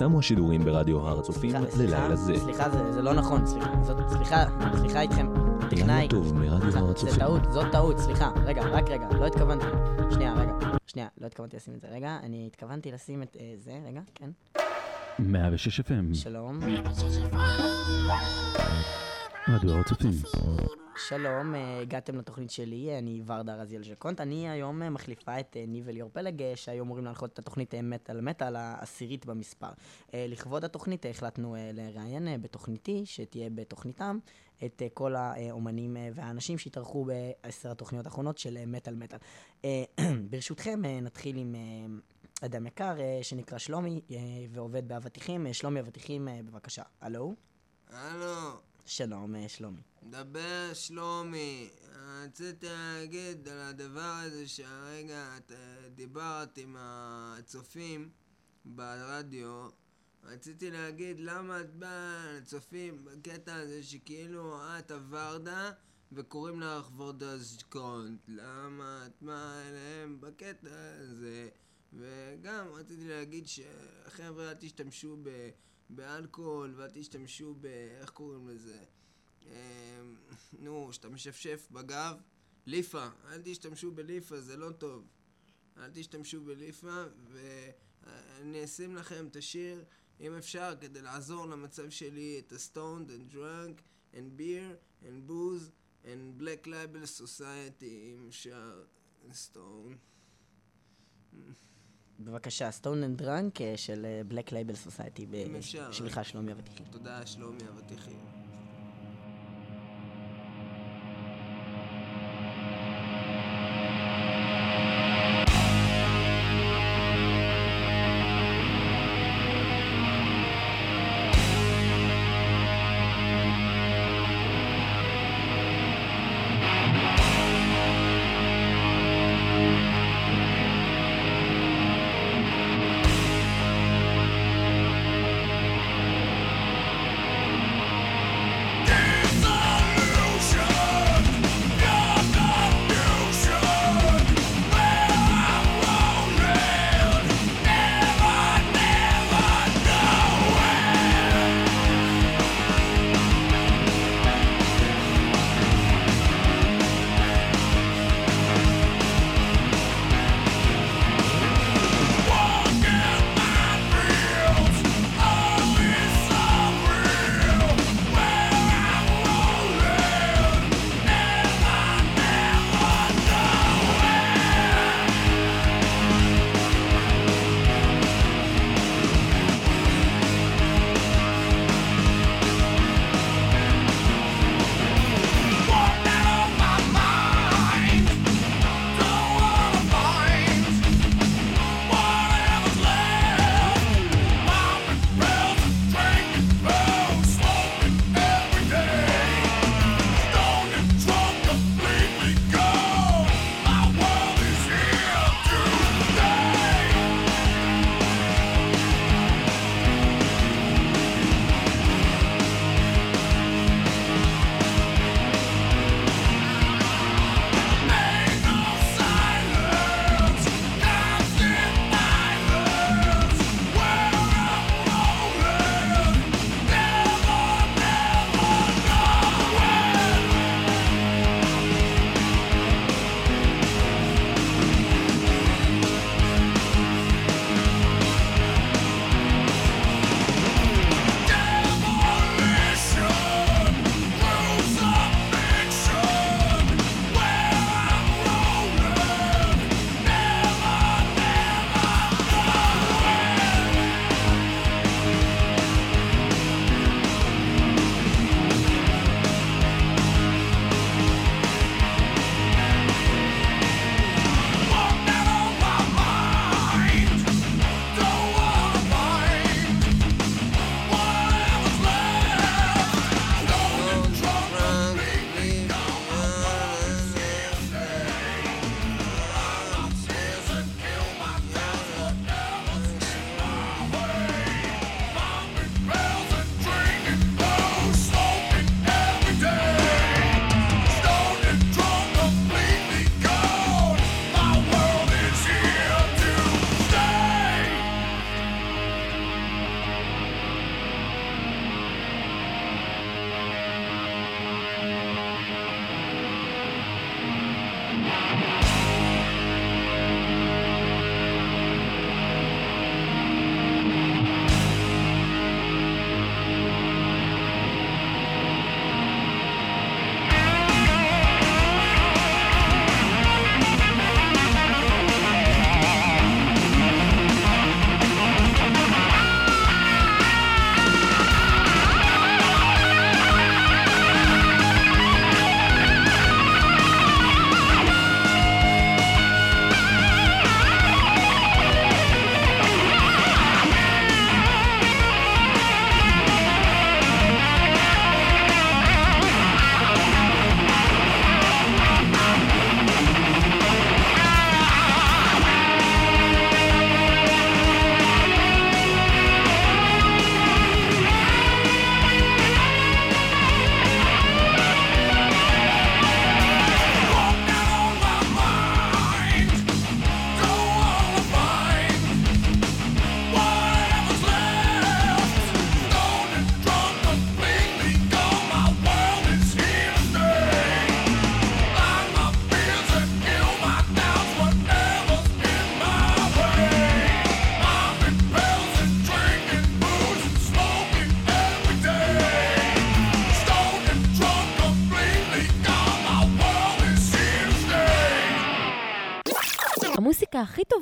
תמו השידורים ברדיו הר הצופים ללילה זה. סליחה, זה, זה לא נכון, סליחה. סליחה, איתכם. טכנאי. טוב מרדיו הר זה הצופים. טעות, זאת טעות, סליחה. רגע, רק רגע, לא התכוונתי. שנייה, רגע. שנייה, לא התכוונתי לשים את זה. רגע, אני התכוונתי לשים את אה, זה, רגע, כן. 106 FM, שלום. רדיו הר הצופים. שלום, אה, הגעתם לתוכנית שלי, אני ורדה רזיאל ז'קונט. אני היום אה, מחליפה את אה, ניב אליאור פלג, אה, שהיו אמורים להנחות את התוכנית אה, מטאל מטאל, העשירית במספר. אה, לכבוד התוכנית אה, החלטנו אה, לראיין אה, בתוכניתי, שתהיה בתוכניתם, את אה, כל האומנים אה, והאנשים שהתארחו בעשר התוכניות האחרונות של אה, מטאל מטאל. אה, ברשותכם, אה, נתחיל עם אה, אדם יקר אה, שנקרא שלומי, אה, ועובד באבטיחים. אה, שלומי אבטיחים, אה, בבקשה. הלו? הלו, שלום, אה, שלומי. מדבר שלומי. רציתי להגיד על הדבר הזה שהרגע את אה, דיברת עם הצופים ברדיו. רציתי להגיד למה את באה לצופים בקטע הזה שכאילו את הוורדה וקוראים לך וורדז'קונט. למה את באה אליהם בקטע הזה? וגם רציתי להגיד שחבר'ה אל תשתמשו ב... באלכוהול ואל תשתמשו ב... איך קוראים לזה? אמ, נו, שאתה משפשף בגב, ליפה, אל תשתמשו בליפה, זה לא טוב. אל תשתמשו בליפה, ואני אשים לכם את השיר, אם אפשר, כדי לעזור למצב שלי, את ה-stoned and drunk and beer and booze and black label society, אם אפשר, stone. בבקשה, Stone and Drunk אה, של Black Label Society, אם אפשר. בשבילך שלומי אבטיחים. תודה, שלומי אבטיחים.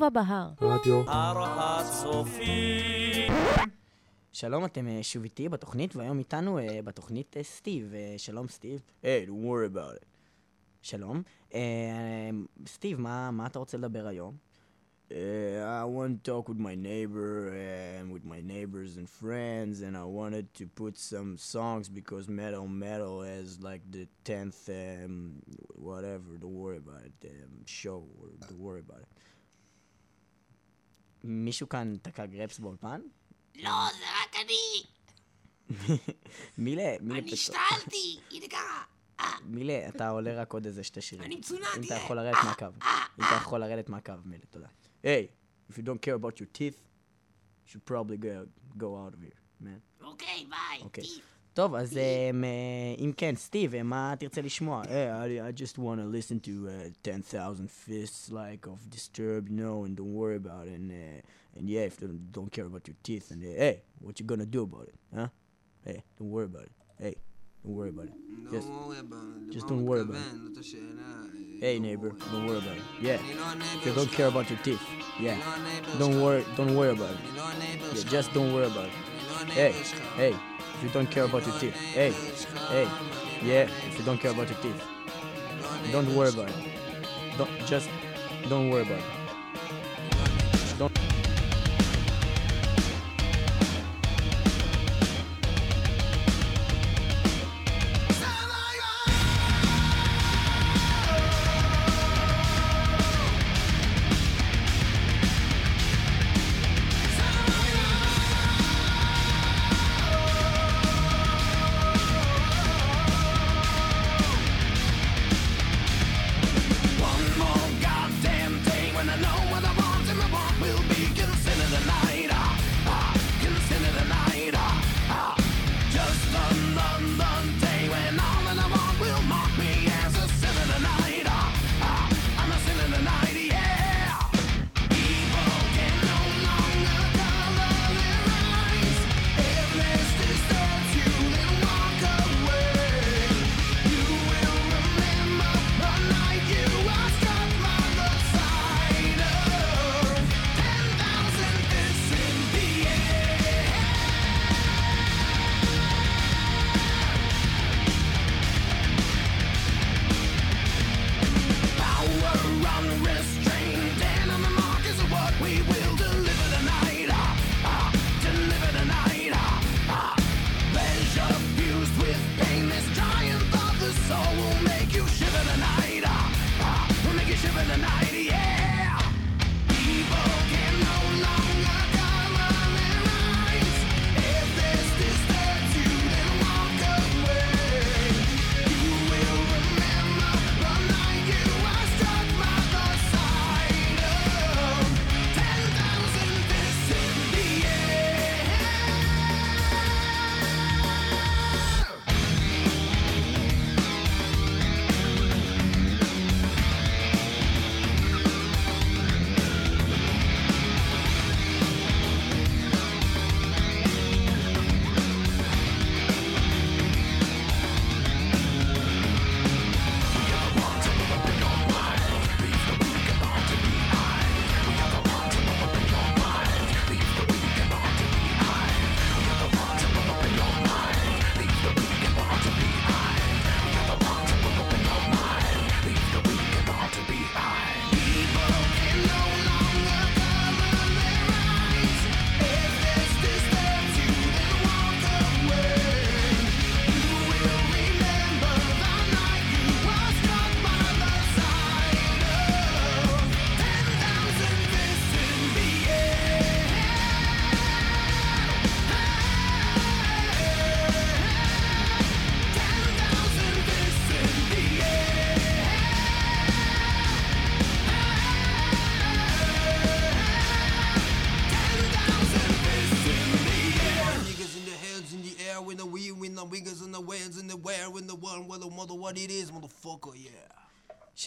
טובה בהר. רדיו. שלום, אתם אה, שוב איתי בתוכנית, והיום איתנו אה, בתוכנית אה, סטיב. אה, שלום, סטיב. היי, don't worry about it. שלום. אה, סטיב, מה, מה אתה רוצה לדבר היום? Uh, I want to talk with my neighbor and with my neighbors and friends, and I wanted to put some songs because metal metal has like the tenth um, whatever. Don't worry about it. Um, show or don't worry about it. מישהו כאן תקע גרפס באולפן? לא, זה רק אני. מילה, מילה אני השתעלתי, הנה ככה. מילה, אתה עולה רק עוד איזה שתי שירים. אני מצונן, אם אתה תראה. יכול לרדת מהקו. אם אתה יכול לרדת מהקו, מילה, תודה. היי, if you don't care about your teeth, you should probably go, go out of here, man. אוקיי, ביי. אוקיי. טיפ. טוב, אז אמ, אה, אם כן, סטיב, אה, מה תרצה לשמוע? Hey, I, I just want to listen to uh, 10,000 fists like of Disturbed, you know, and don't worry about it. And, uh, and yeah, if you don't, don't care about your teeth, and uh, hey, what you gonna do about it, huh? Hey, don't worry about it. Hey, don't worry about it. לא Just, worry about it. just למה don't הוא worry about מתכוון? זאת השאלה. hey, neighbor, don't worry about it. Yeah, אני לא if you הנייבר don't שלך. care about your teeth, אני yeah, לא הנייבר don't שלך. worry, don't worry about it. אני לא הנייבר Yeah, שלך. just don't worry about it. אני לא Hey, הנייבר שלך. hey, if you don't care about your teeth, hey, hey, yeah, if you don't care about your teeth, don't worry about it. Don't just don't worry about it. Don't.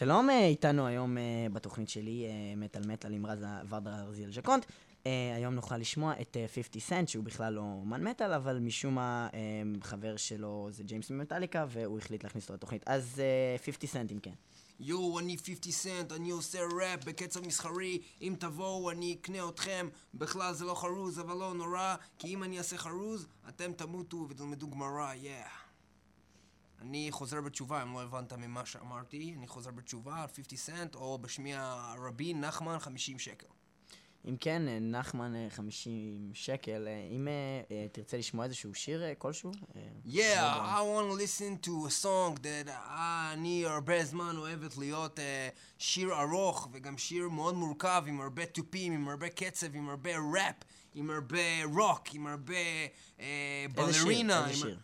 שלום, אה, איתנו היום אה, בתוכנית שלי, אה, מטאל מטאל עם רזה ורדה ארזיאל ז'קונט. היום נוכל לשמוע את אה, 50 סנט, שהוא בכלל לא אמן מטאל, אבל משום מה חבר שלו זה ג'יימס ממטאליקה, והוא החליט להכניס אותו לתוכנית. אז אה, 50 סנט אם כן. יואו, אני 50 סנט, אני עושה ראפ בקצב מסחרי, אם תבואו אני אקנה אתכם, בכלל זה לא חרוז, אבל לא נורא, כי אם אני אעשה חרוז, אתם תמותו ותלמדו גמרא, yeah. אני חוזר בתשובה, אם לא הבנת ממה שאמרתי, אני חוזר בתשובה על 50 סנט, או בשמי הרבי נחמן 50 שקל. אם כן, אה, נחמן אה, 50 שקל, אה, אם אה, אה, תרצה לשמוע איזשהו שיר כלשהו? Yeah, לא I want to listen to a song that אני הרבה זמן אוהבת להיות שיר ארוך וגם שיר מאוד מורכב עם הרבה תופים, עם הרבה קצב, עם הרבה ראפ, עם הרבה רוק, עם הרבה אה, איזה שיר? בלרינה. איזה שיר?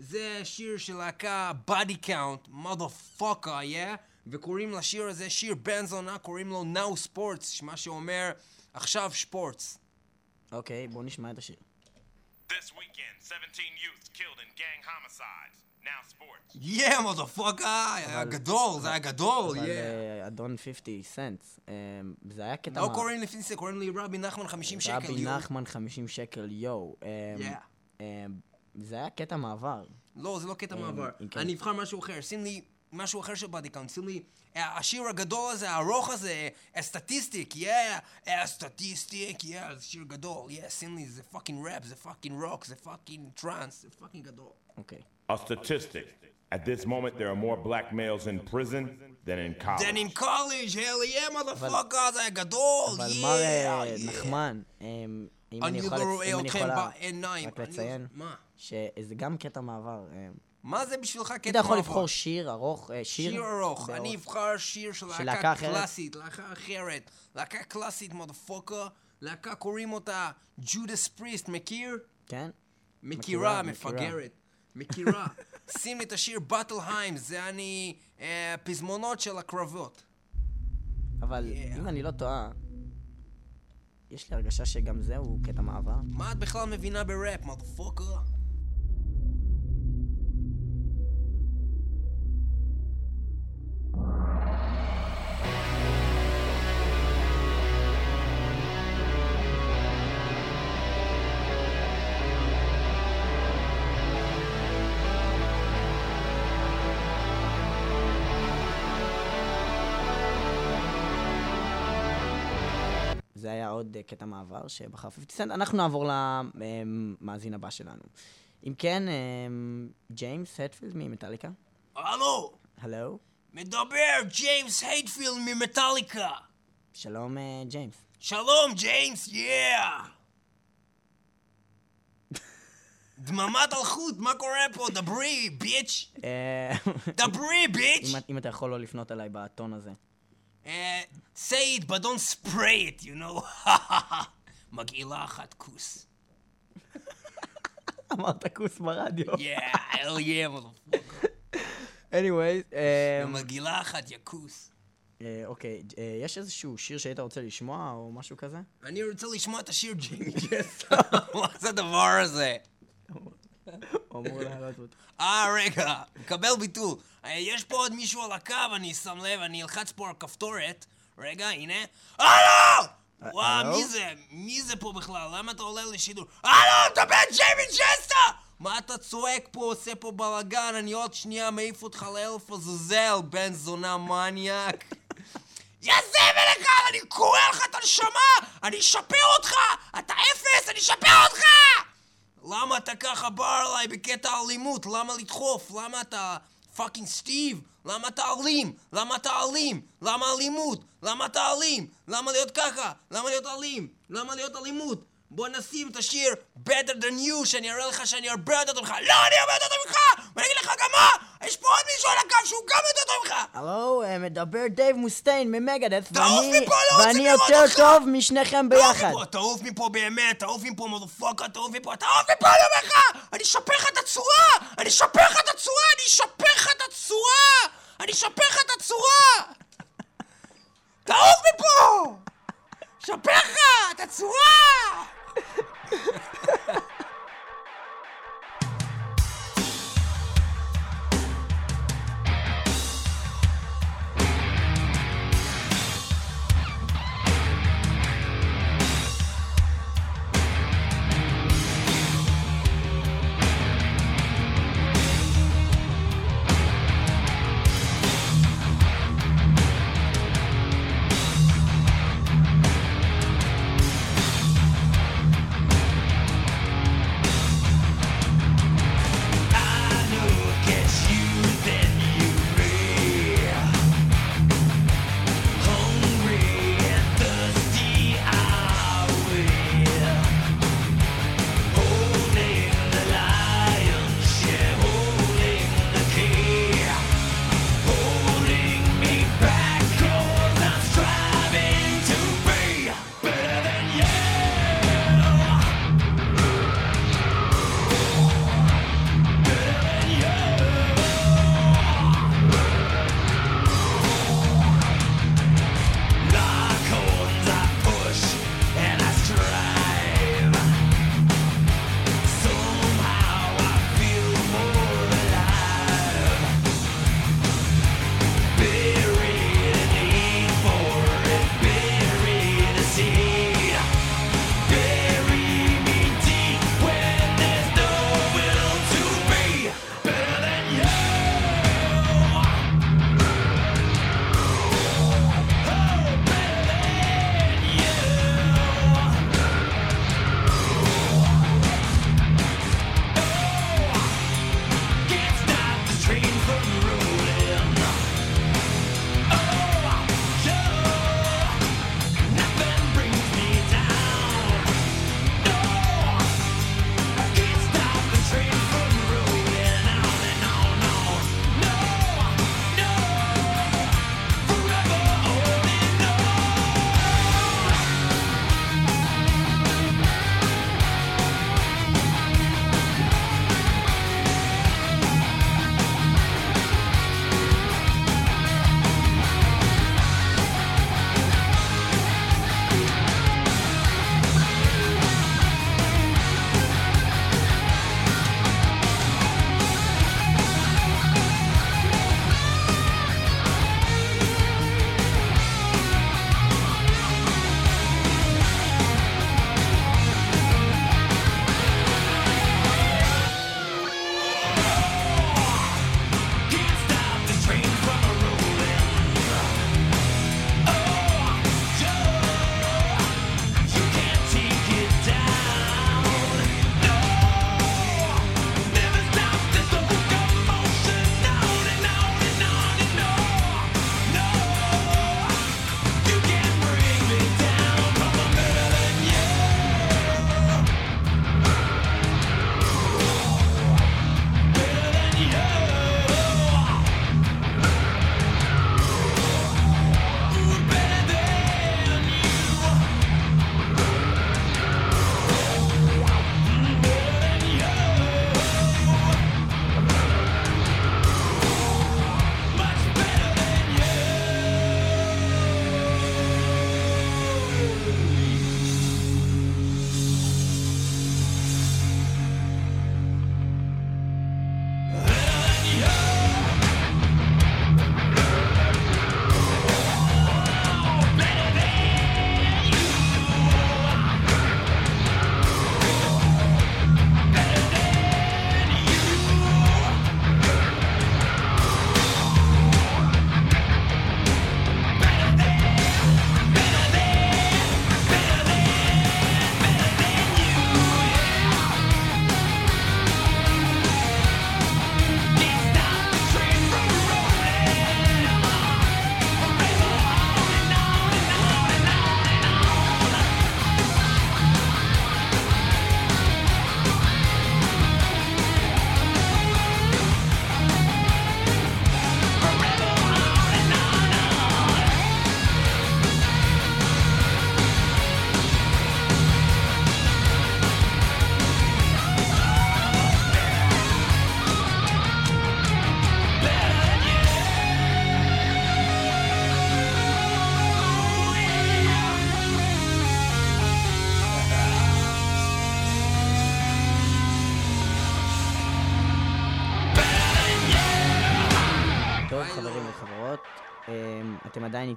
זה שיר של להקה body count, motherfucker, yeah? וקוראים לשיר הזה שיר בן זונה, קוראים לו Now Sports, מה שאומר עכשיו ספורטס. אוקיי, בואו נשמע את השיר. This weekend, 17 youths killed in gang homicides. Now sports. Yeah, motherfucker, היה גדול, זה היה גדול, yeah. אה, אדון 50 סנטס, אה, זה היה קטע... לא קוראים לפי זה, קוראים לי רבי נחמן 50 שקל, רבי יואו. נחמן 50 שקל, יואו. אה. אה, זה היה קטע מעבר. לא, זה לא קטע אה, מעבר. כן. אני אבחר משהו אחר, שים לי משהו אחר של Body Count, שים לי אה, השיר הגדול הזה, הארוך הזה, ה statistic, yeah, ה statistic, yeah, זה שיר גדול, yeah, שים לי, זה fucking ראפ, זה fucking רוק, זה fucking טראנס, זה fucking גדול. אוקיי. A statistic. At this moment, there are more black males in prison than in college. Then in college, hell yeah, motherfucker, זה גדול, אבל yeah, מר אה, yeah. נחמן, אה, אם אני יכול רואה אם אני אתכם יכולה בעיניים. רק לציין מה? שזה גם קטע מעבר. אה, מה זה בשבילך קטע אתה יכול מעבר? לבחור שיר ארוך, אה, שיר? שיר ארוך. אני אבחר שיר של להקה? קלאסית, להקה אחרת, להקה קלאסית, מודפוקר, להקה קוראים אותה ג'ודס פריסט, מכיר? כן? מכירה, מפגרת. מכירה. שים לי את השיר באטלהיים, זה אני אה, פזמונות של הקרבות. אבל. אם אני לא טועה, יש לי הרגשה שגם זהו קטע מעבר. מה את בכלל מבינה בראפ, מודפוקר? קטע מעבר שבחר 50 סנט. אנחנו נעבור למאזין הבא שלנו. אם כן, אה, ג'יימס הטפילד ממטאליקה. הלו, הלו? מדבר ג'יימס הייטפילד ממטאליקה. שלום, אה, ג'יימס. שלום, ג'יימס, yeah! דממת אלחוט, מה קורה פה? דברי, bitch! אה, דברי, bitch! אם אתה יכול לא לפנות אליי בטון הזה. אה, say it, but don't spray it, you know? מגעילה אחת כוס. אמרת כוס ברדיו. Yeah, hell yeah, motherfucker. anyways, אה, מגעילה אחת, יא כוס. אוקיי, יש איזשהו שיר שהיית רוצה לשמוע או משהו כזה? אני רוצה לשמוע את השיר ג'סטה. מה זה הדבר הזה? הוא אמור לעלות אותו. אה, רגע, מקבל ביטול. אה, יש פה עוד מישהו על הקו, אני שם לב, אני אלחץ פה על כפתורת. רגע, הנה. הלו! וואו, הלו? מי זה? מי זה פה בכלל? למה אתה עולה לשידור? הלו, מדבר ג'יימי ג'סטה! מה אתה צועק פה, עושה פה בלאגן? אני עוד שנייה מעיף אותך לאלף עזאזל, בן זונה מניאק. יא זבל אחד, אני קורע לך את הנשמה! אני אשפר אותך! אתה אפס, אני אשפר אותך! למה אתה ככה בא אליי בקטע אלימות? למה לדחוף? למה אתה fucking סטיב? למה אתה אלים? למה אתה אלים? למה אלימות? למה אתה אלים? למה להיות ככה? למה להיות אלים? למה להיות אלימות? בוא נשים את השיר Better Than You שאני אראה לך שאני הרבה יותר טוב ממך לא, אני הרבה יותר טוב ממך! ואני אגיד לך גם מה! יש פה עוד מישהו על הקו שהוא גם יותר טוב ממך! הלו, אה, מדבר דייב מוסטיין ממגדת', תעוף ואני- מפה, לא ואני יותר! טוב משניכם ביחד. תעוף מפה, תעוף מפה באמת, תעוף מפה מודפוקה, תעוף מפה, תעוף מפה, אני אומר לך! אני אשפר לך את הצורה! אני אשפר לך את הצורה! אני אשפר לך את הצורה! אני אשפר לך את הצורה!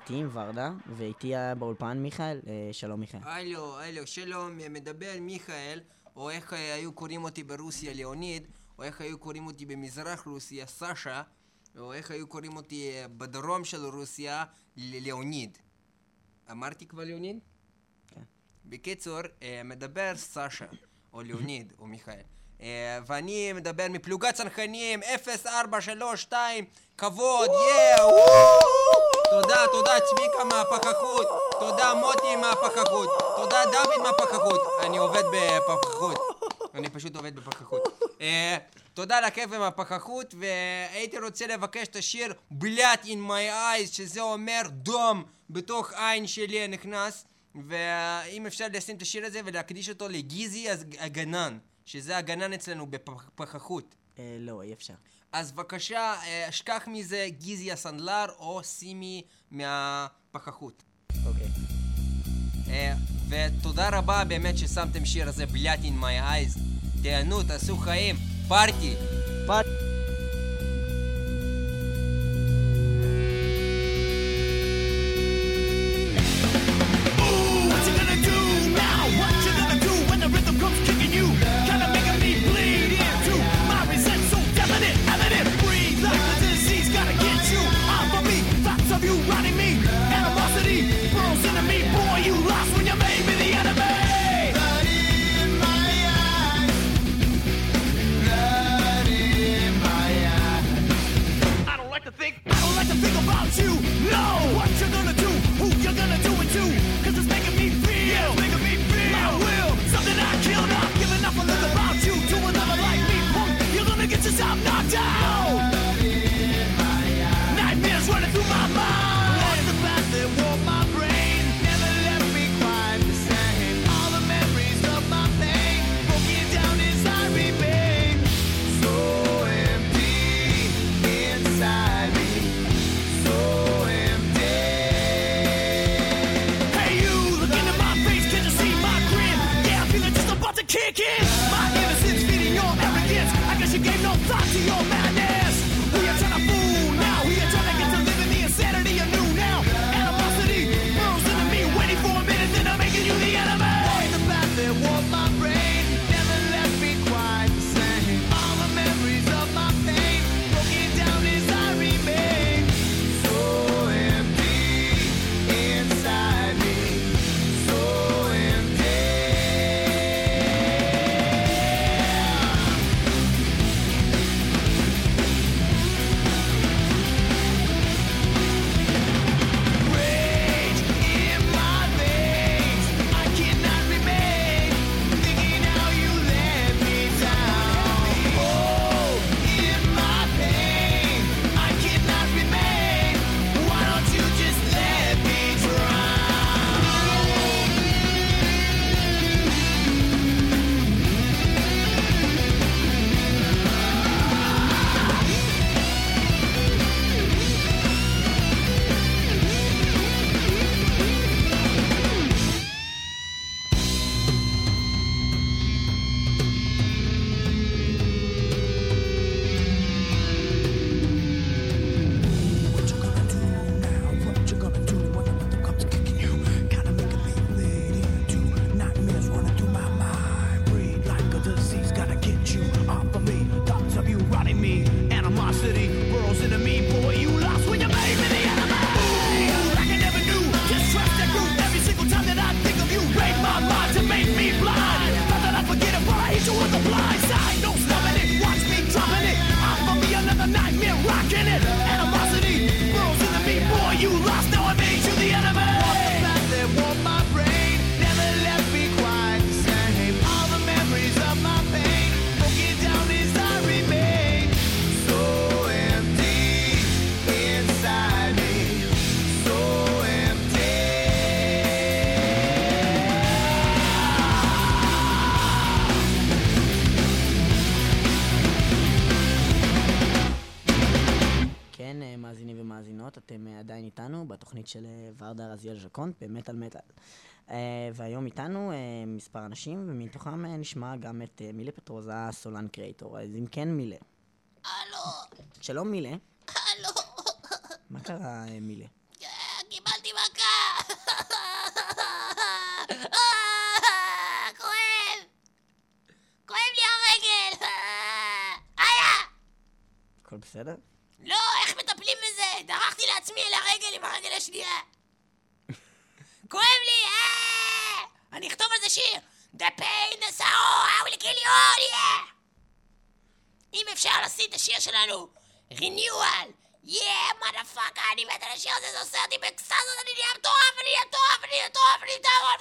איתי עם ורדה, ואיתי היה באולפן מיכאל, אה, שלום מיכאל. הלו, הלו, שלום, מדבר מיכאל, או איך אה, היו קוראים אותי ברוסיה ליאוניד, או איך היו קוראים אותי במזרח רוסיה סאשה, או איך היו קוראים אותי אה, בדרום של רוסיה ליאוניד. אמרתי כבר ליאוניד? כן. בקיצור, מדבר סאשה, או ליאוניד, או מיכאל. ואני מדבר מפלוגת צנחנים 0432, כבוד, יאו! תודה, תודה צביקה מהפקחות, תודה מוטי מהפקחות, תודה דוד מהפקחות. אני עובד בפקחות, אני פשוט עובד בפקחות. אה, תודה לכיף עם מהפקחות, והייתי רוצה לבקש את השיר בלאט in my eyes, שזה אומר דום בתוך עין שלי נכנס, ואם אפשר לשים את השיר הזה ולהקדיש אותו לגיזי הגנן, שזה הגנן אצלנו בפקחות. אה, לא, אי אפשר. אז בבקשה, אה, אשכח מזה גיזי הסנדלר או סימי מהפחחות. אוקיי. Okay. ותודה רבה באמת ששמתם שיר הזה בלאט אין מי אייז. תהנו, תעשו חיים, פארטי! פארטי! down! הקונט במטאל מטאל. אה, והיום איתנו אה, מספר אנשים, ומתוכם אה, נשמע גם את מילה פטרוזה, סולן קרייטור. אז אם כן, מילה. הלו! שלום, מילה. הלו! מה קרה, מילה? קיבלתי מכה! כואב! כואב לי הרגל! איה! הכל בסדר? לא, איך מטפלים בזה? דרכתי לעצמי אל הרגל עם הרגל השנייה! כואב לי! אה! אני אכתוב על זה שיר. The pain is so I will kill you all, yeah! אם אפשר לשים את השיר שלנו, renewal, yeah, motherfucker, אני מת על השיר הזה, זה עושה אותי באקסטזות, אני נהיה מטורף, אני נהיה מטורף, אני נהיה מטורף, אני נהיה מטורף,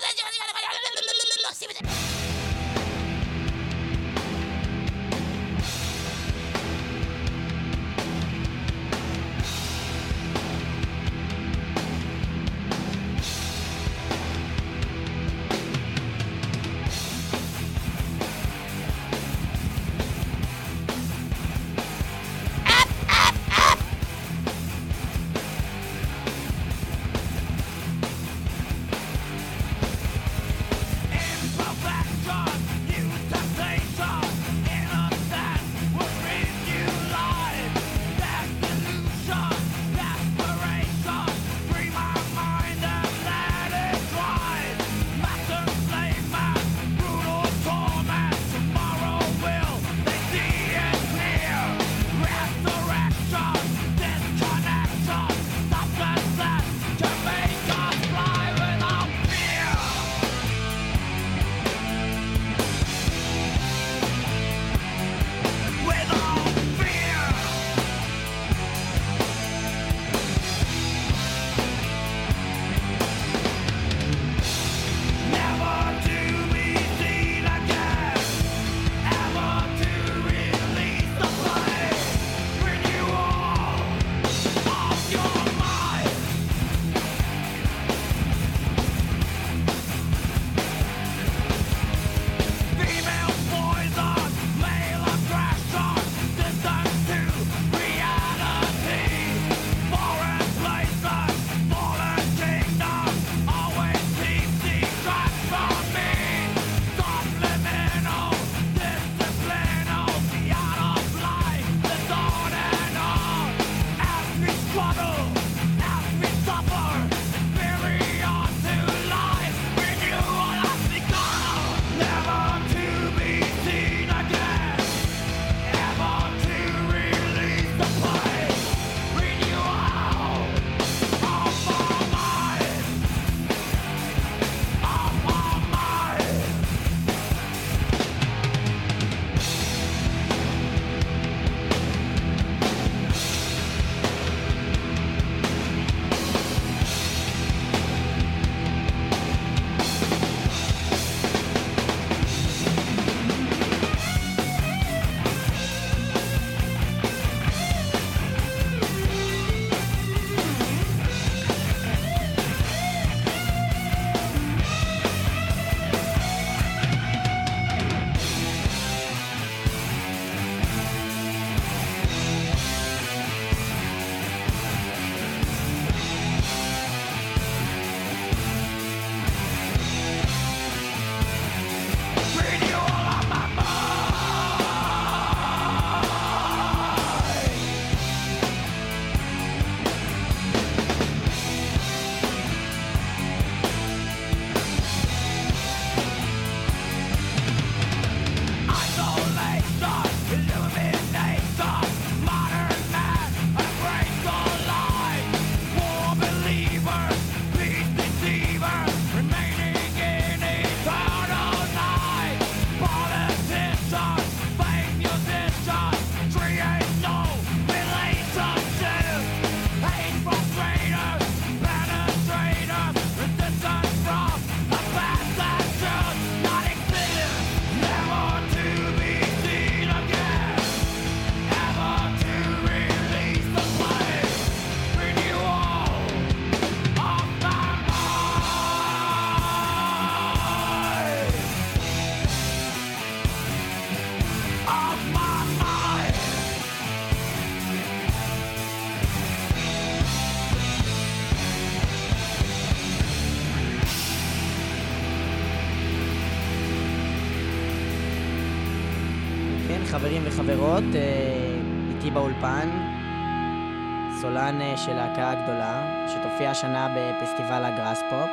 להקה גדולה, שתופיע השנה בפסטיבל הגראס פופ.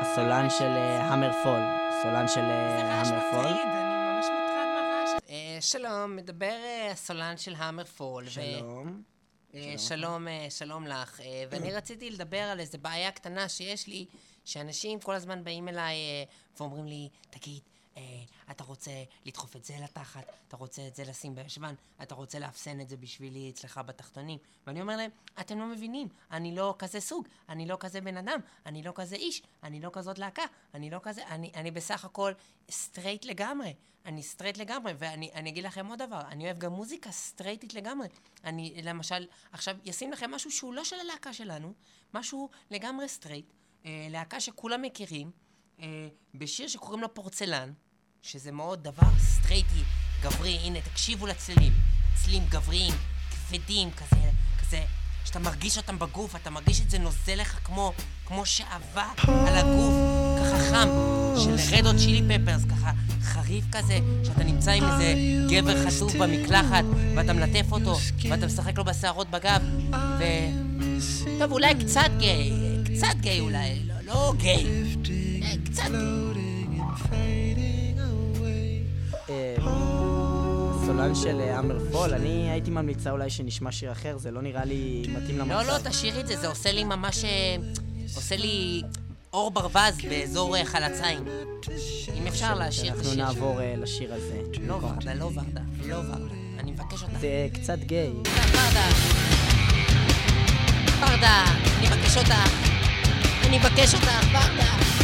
הסולן של המר פול. סולן של זה רעש המר פול. מטריד, אני ממש מוטרד מהרעש. שלום, מדבר הסולן של המר פול. שלום. שלום, אה, שלום לך. אה, ואני רציתי לדבר על איזה בעיה קטנה שיש לי, שאנשים כל הזמן באים אליי אה, ואומרים לי, תגיד, אתה רוצה לדחוף את זה לתחת, אתה רוצה את זה לשים בישבן, אתה רוצה לאפסן את זה בשבילי אצלך בתחתונים. ואני אומר להם, אתם לא מבינים, אני לא כזה סוג, אני לא כזה בן אדם, אני לא כזה איש, אני לא כזאת להקה, אני לא כזה, אני, אני בסך הכל סטרייט לגמרי. אני סטרייט לגמרי, ואני אני אגיד לכם עוד דבר, אני אוהב גם מוזיקה סטרייטית לגמרי. אני, למשל, עכשיו, אשים לכם משהו שהוא לא של הלהקה שלנו, משהו לגמרי סטרייט, אה, להקה שכולם מכירים, אה, בשיר שקוראים לו פורצלן, שזה מאוד דבר סטרייטי, גברי, הנה, תקשיבו לצלילים. צלילים גבריים, כבדים, כזה, כזה, שאתה מרגיש אותם בגוף, אתה מרגיש את זה נוזל לך כמו, כמו שעבה על הגוף, ככה חם, של רד או צ'ילי פפרס, ככה חריף כזה, שאתה נמצא עם איזה גבר חשוף במקלחת, ואתה מלטף אותו, ואתה משחק לו בשערות בגב, ו... טוב, אולי קצת גיי, קצת גיי אולי, לא, לא גיי, אה, קצת אה, סולן של אה, המר פול, אני הייתי ממליצה אולי שנשמע שיר אחר, זה לא נראה לי מתאים למצב. לא, לא, תשאירי את זה, זה עושה לי ממש... אה, עושה לי אור ברווז באזור אה, חלציים. אם אפשר להשאיר את אנחנו השיר. נעבור אה, לשיר הזה. לא ורדה, לא ורדה, לא ורדה. אני מבקש אותך. זה קצת גיי. ורדה. ורדה, אני מבקש אותך. אני מבקש אותך, ורדה.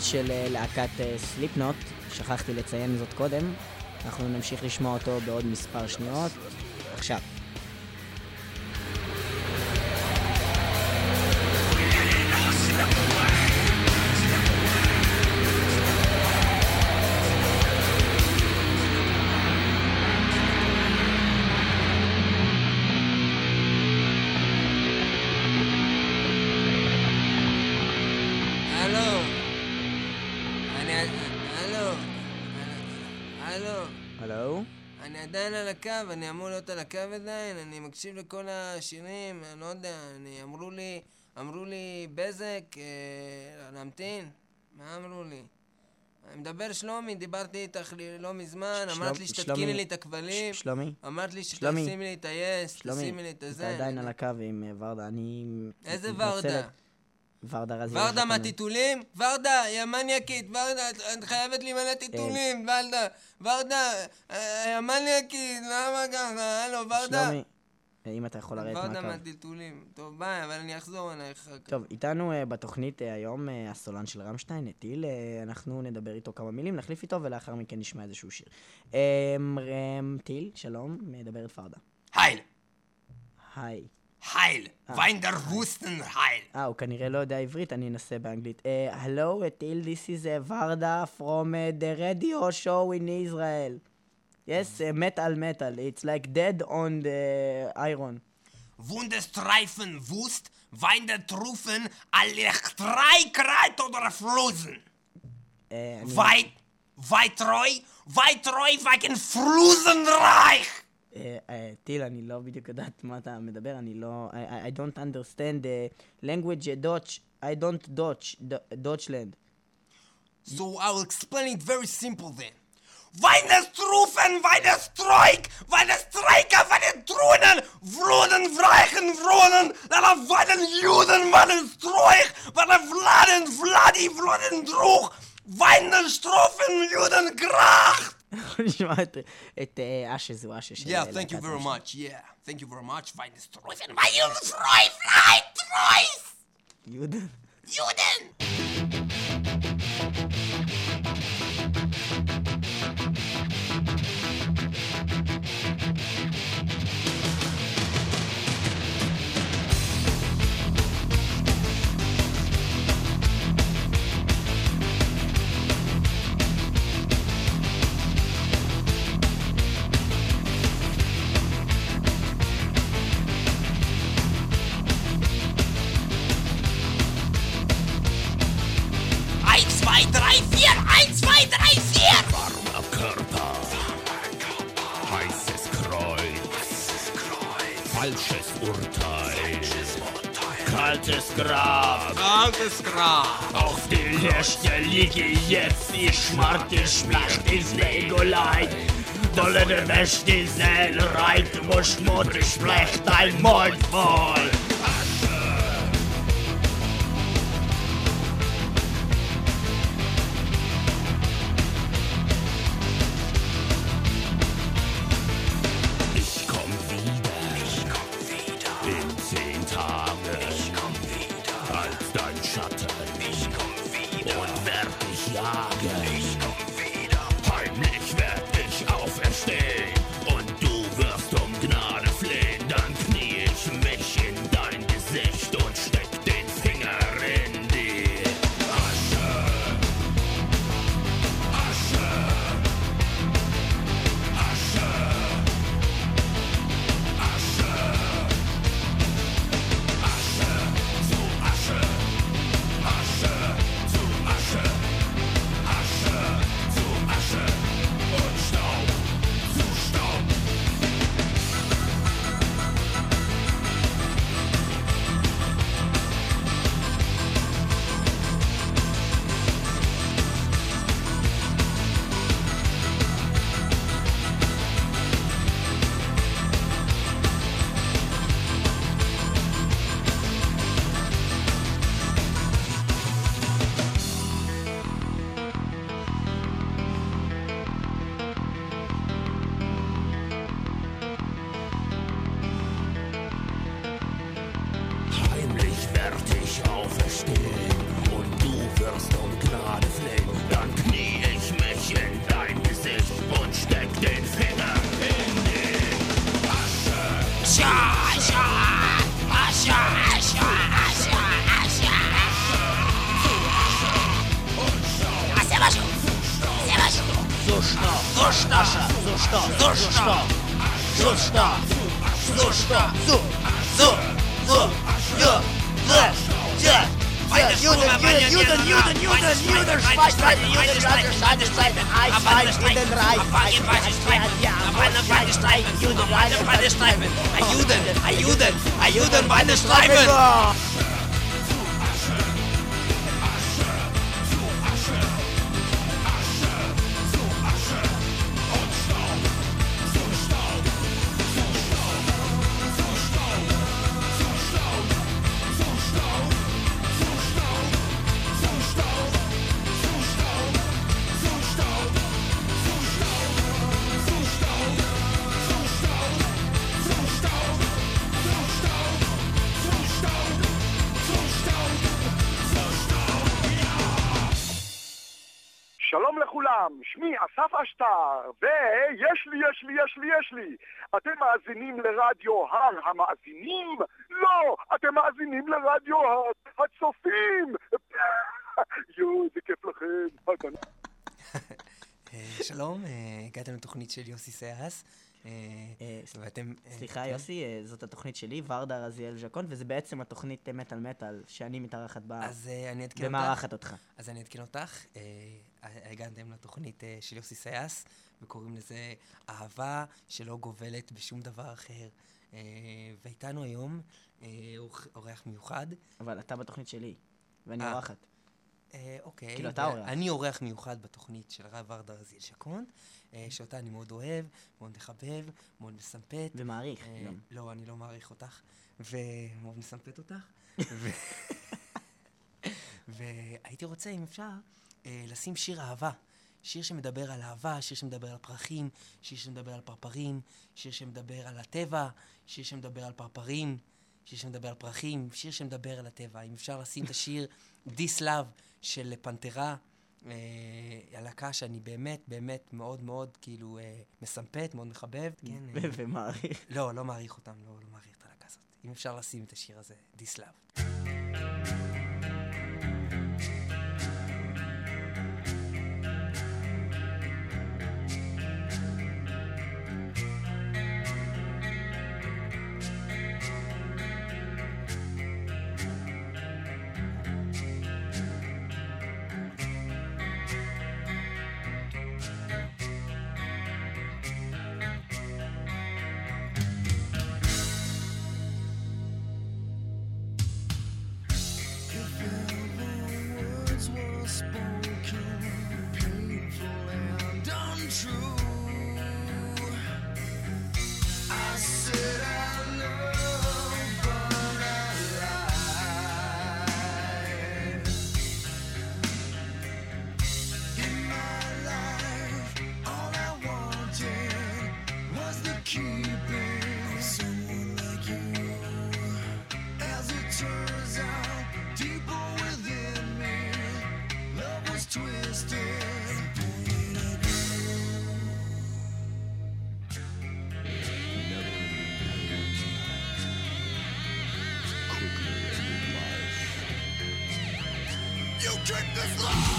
Behind של אה, להקת סליפנוט, שכחתי לציין זאת קודם. אנחנו נמשיך לשמוע אותו בעוד מספר שניות. עכשיו. הקו, אני אמור להיות על הקו עדיין, אני מקשיב לכל השירים, אני לא יודע, אני... אמרו לי... אמרו לי בזק, אה, להמתין? מה אמרו לי? אני מדבר שלומי, דיברתי איתך לא מזמן, ש- אמרת שלומי- לי שתתקיני שלומי- לי את הכבלים, ש- שלומי? אמרת לי שלומי. שתשימי לי את היס, שלומי, תשימי לי את אתה הזה. עדיין על הקו עם אה, ורדה, אני... איזה. ורדה? ורדה רזי. ורדה מהטיטולים? ורדה, יא מניאקית, ורדה, את- חייבת לי מלא טיטולים, ורדה, ורדה, אה, יא מניאקית, למה ככה? הלו, ורדה. שלומי, אה, אם אתה יכול לרדת ורדה מהקו. מהטיטולים. טוב, ביי, אבל אני אחזור אלייך אחר כך. טוב, איתנו אה, בתוכנית אה, היום אה, הסולן של רמשטיין, נטיל, אה, אנחנו נדבר איתו כמה מילים, נחליף איתו, ולאחר מכן נשמע איזשהו שיר. אה, טיל, שלום, מדברת ורדה. הייל, היי. הייל, ויינדר ווסטן הייל. אה, הוא כנראה לא יודע עברית, אני אנסה באנגלית. אה, Hello, טיל, this is uh, ורדה from uh, the radio show in Israel. Yes, uh, metal, metal. It's like dead on the iron. Wunderstreifen wust, Weinder trufen, Alechtrei kreit oder frozen. אה, אני- Weit, weit treu, weit treu wegen frozen reich. אה, אה, טיל, אני לא בדיוק יודעת מה אתה מדבר, אני לא... I, I- I don't understand the language uh, Dutch. I don't Dutch, D- Dutchland. So I'll explain it very simple then. Weinestrufen, Weinestrike, Weinestriker, Weinetrunen, Vronen, Vreichen, Vronen, Lala Weinen, Juden, Weinestruich, Weine Vladi, Vloden, Druch, Weinestrufen, Juden, Grach. אנחנו נשמע את- את אה, אשז, הוא אשז של Yeah, אה, thank you להקת very רמשטיין. much. Yeah, thank you very much. Weinestrufen, Weinestroi, Frei, Treus, יהודה. Juden. Falsches Urteil. Kaltes Grab. Kaltes Grab. Auf die Liste liege jetzt die Schmarte Schlacht ins Legolein. Wolle der Beste sein, reit, muss Mutter schlecht dein Mund voll. Lyman. אתם מאזינים לרדיו הר המאזינים? לא, אתם מאזינים לרדיו הר הצופים! יואו, איזה כיף לכם. אה, שלום, אה, הגעתם לתוכנית של יוסי סייס. אה, אה, ואתם... אה, סליחה, כן? יוסי, זאת התוכנית שלי, ורדה רזיאל ז'קון, וזה בעצם התוכנית מטאל מטאל שאני מתארחת בה, אז אני אעדכן אותך. ומארחת אותך. אז אני אעדכן אותך. הגעתם לתוכנית של יוסי סייס, וקוראים לזה אהבה שלא גובלת בשום דבר אחר. ואיתנו היום אורח- מיוחד. אבל אתה בתוכנית שלי, ואני. אורחת. אה, אוקיי. כאילו, אתה אורח. אני אורח מיוחד בתוכנית של הרב ורדה רזיאל שקון, אה, שאותה אני מאוד אוהב, מאוד מחבב, מאוד מסמפת. ומעריך אה. לא, אני לא מעריך אותך, ומאוד מסמפת אותך. והייתי רוצה, אם אפשר, לשים שיר אהבה. שיר שמדבר על אהבה, שיר שמדבר על פרחים, שיר שמדבר על פרפרים, שיר שמדבר על הטבע, שיר שמדבר על פרפרים, שיר שמדבר על פרחים, שיר שמדבר על הטבע. אם אפשר לשים את השיר This Love של פנתרה, אה, הלהקה שאני באמת, באמת מאוד מאוד כאילו אה, מסמפת, מאוד מחבב. כן, אה, ומעריך. לא, לא מעריך אותם, לא, לא מעריך את הלהקה הזאת. אם אפשר לשים את השיר הזה, This It's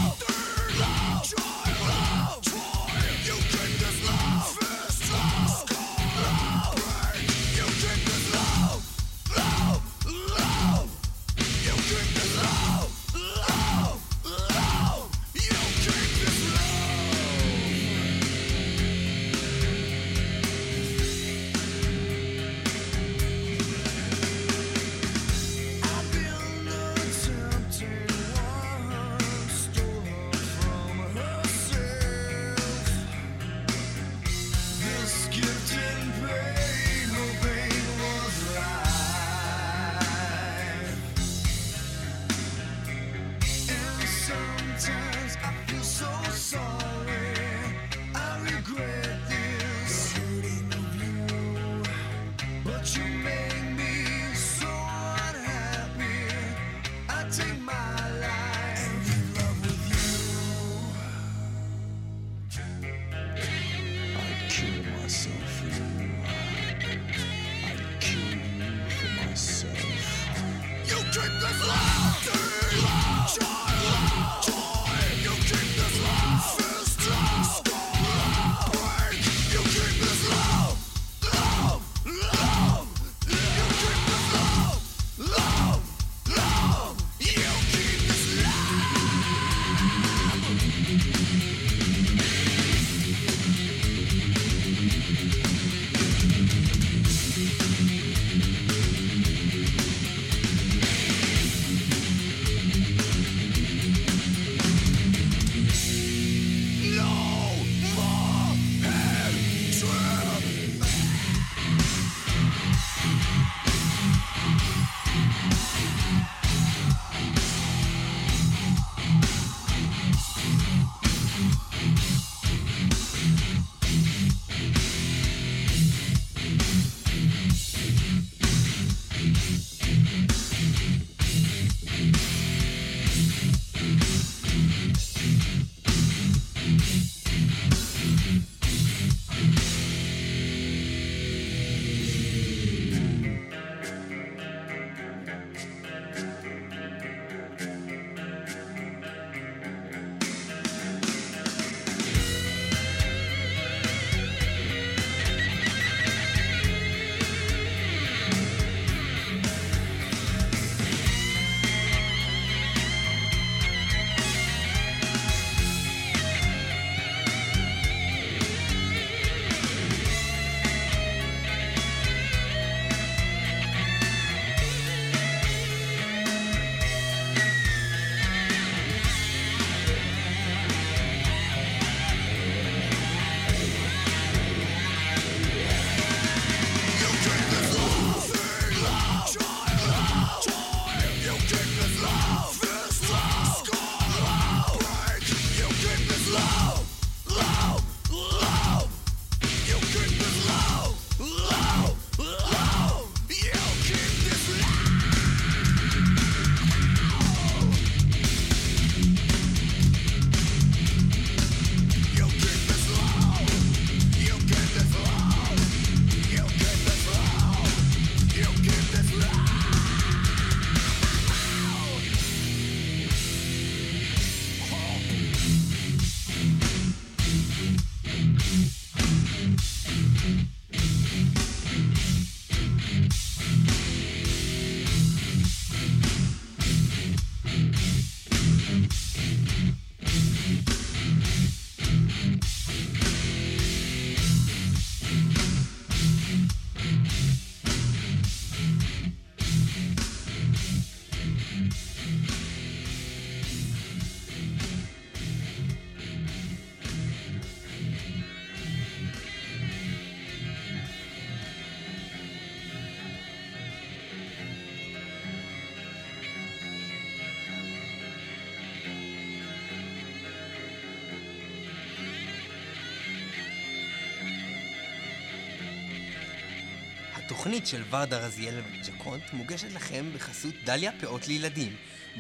התוכנית של ורדה רזיאל וג'קונט מוגשת לכם בחסות דליה פאות לילדים.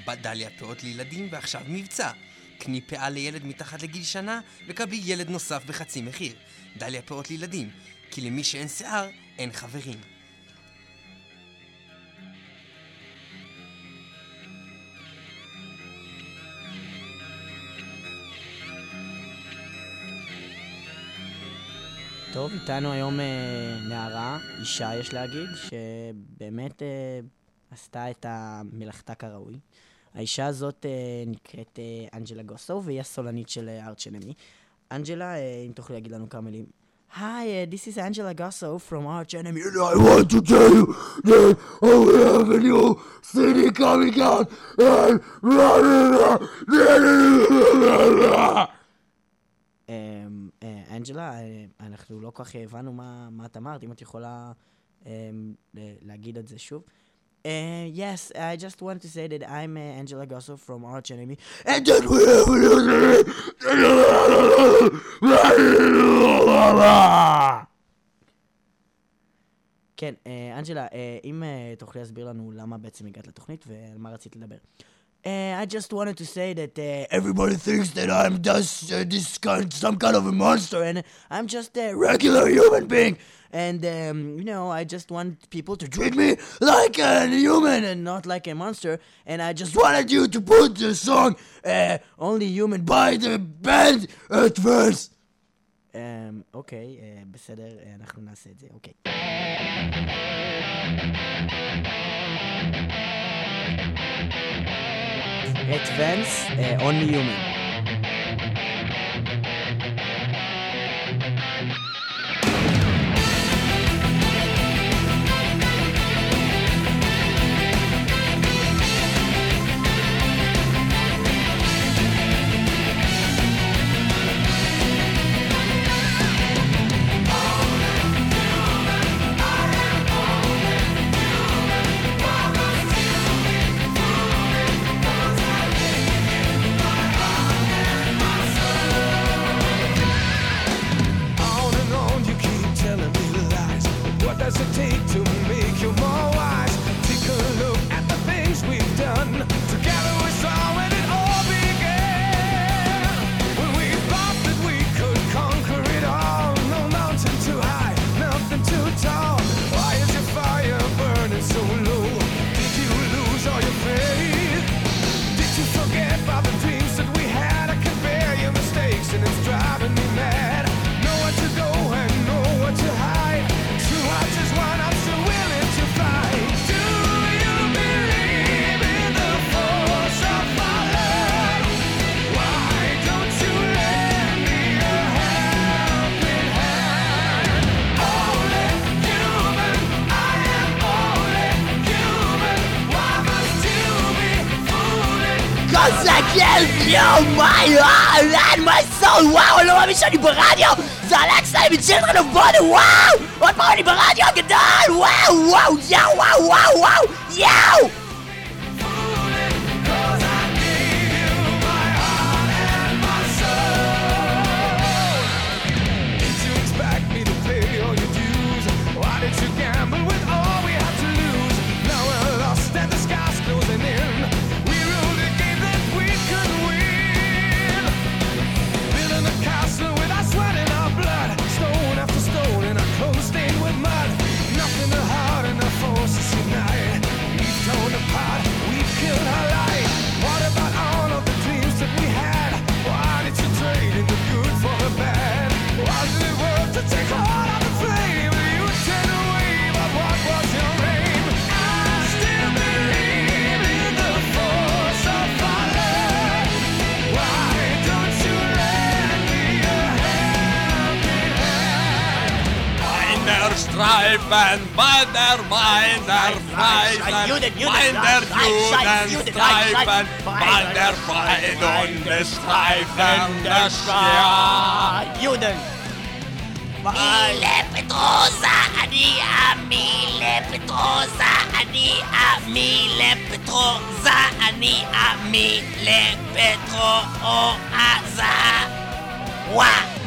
בדליה פאות לילדים ועכשיו מבצע. קני פאה לילד מתחת לגיל שנה וקבלי ילד נוסף בחצי מחיר. דליה פאות לילדים, כי למי שאין שיער, אין חברים. טוב, איתנו היום אה, נערה, אישה יש להגיד, שבאמת אה, עשתה את המלאכתה כראוי. האישה הזאת אה, נקראת אה, אנג'לה גוסו, והיא הסולנית של אה, ארץ' אנמי. אנג'לה, אה, אם תוכלי להגיד לנו כמה מילים. היי, uh, this is Angela Gosso from Arch Enemy. And I want to tell you that I have a new CD coming out. And אנג'לה, אה, אנחנו לא כל כך הבנו מה את אמרת, אם את יכולה אמ, להגיד את זה שוב. Uh, yes, I just wanted to say that I'm uh, Angela Gosso from Arch Enemy. כן, אה, אנג'לה, אה, אם אה, תוכלי להסביר לנו למה בעצם הגעת לתוכנית ועל מה רצית לדבר. Uh, I just wanted to say that uh, Everybody thinks that I'm just uh, this kind, some kind of a monster, monster and I'm just a regular human being. and um, you know I just want people to Treat me like a human, and and not like a monster. And I just wanted you to put the song uh, only human by the band at first. אמ, אוקיי, אה, בסדר, אה, אנחנו נעשה את זה, אוקיי. את Advance uh, Only Human. וואו, אני לא מאמין שאני ברדיו! זה אלכסי מ- Children of Bodom, וואו! עוד פעם אני ברדיו הגדול! וואו, וואו, יאו, וואו, וואו, וואו, יאו! Juden, Juden, der Judenstreifen, weil der Freidunstreifen der Stadt. Juden. Mille Petrosa, Ania, Mille Petrosa, Ania, Mille Petrosa, Ania, Mille Petrosa, Wa.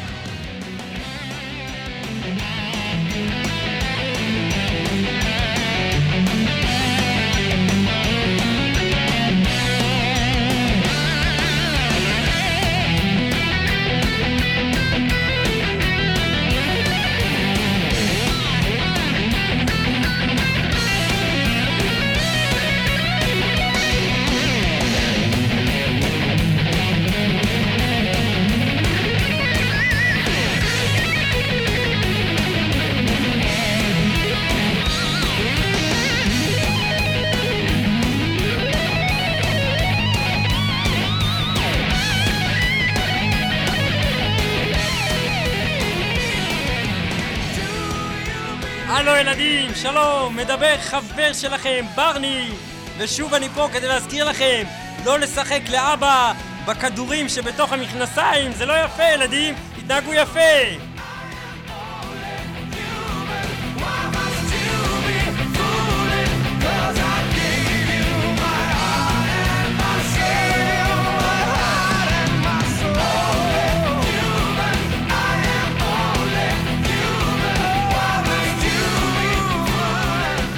הלו ילדים, שלום, מדבר חבר שלכם, ברני ושוב אני פה כדי להזכיר לכם לא לשחק לאבא בכדורים שבתוך המכנסיים, זה לא יפה ילדים, תתנהגו יפה!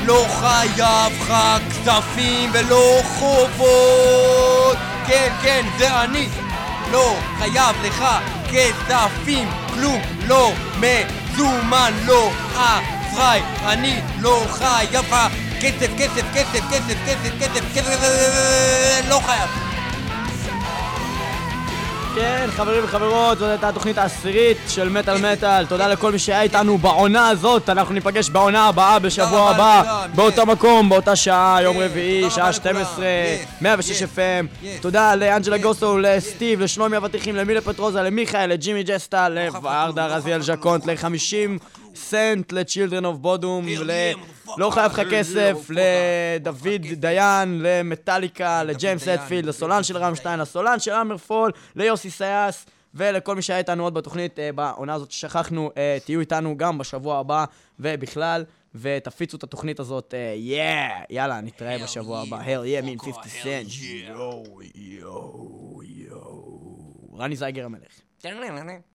לא חייב לך כספים ולא חובות כן, כן, זה אני לא חייב לך כספים, כלום לא מזומן, לא אשראי אני לא חייב לך כסף, כסף, כסף, כסף, כסף, כסף, כסף, לא חייב כן, חברים וחברות, זאת הייתה התוכנית העשירית של מטאל מטאל. תודה לכל מי שהיה איתנו בעונה הזאת. אנחנו ניפגש בעונה הבאה בשבוע הבא, באותו yes. מקום, באותה שעה, יום כן, רביעי, תודה שעה רבה לכולם, 12, yes, 106 yes, FM. תודה לאנג'לה yes, גוסו, לסטיב, לשלומי אבטיחים, למילה פטרוזה, למיכאל, לג'ימי ג'סטה, לוורדה רזיאל ז'קונט, ל-50 סנט, ל-Children of בודום, ל... לא חייב לך כסף, לדוד דיין, למטאליקה, לג'יימס דיין, אטפילד, לסולן של רמשטיין, לסולן של אמרפול, ליוסי סייס. ולכל מי שהיה איתנו עוד בתוכנית אה, בעונה הזאת ששכחנו, אה, תהיו איתנו גם בשבוע הבא ובכלל, ותפיצו את התוכנית הזאת, יא! יאללה, נתראה בשבוע הבא. הל יא, מין 50 סנט. יואו, יואו, יואו. רני זייגר המלך.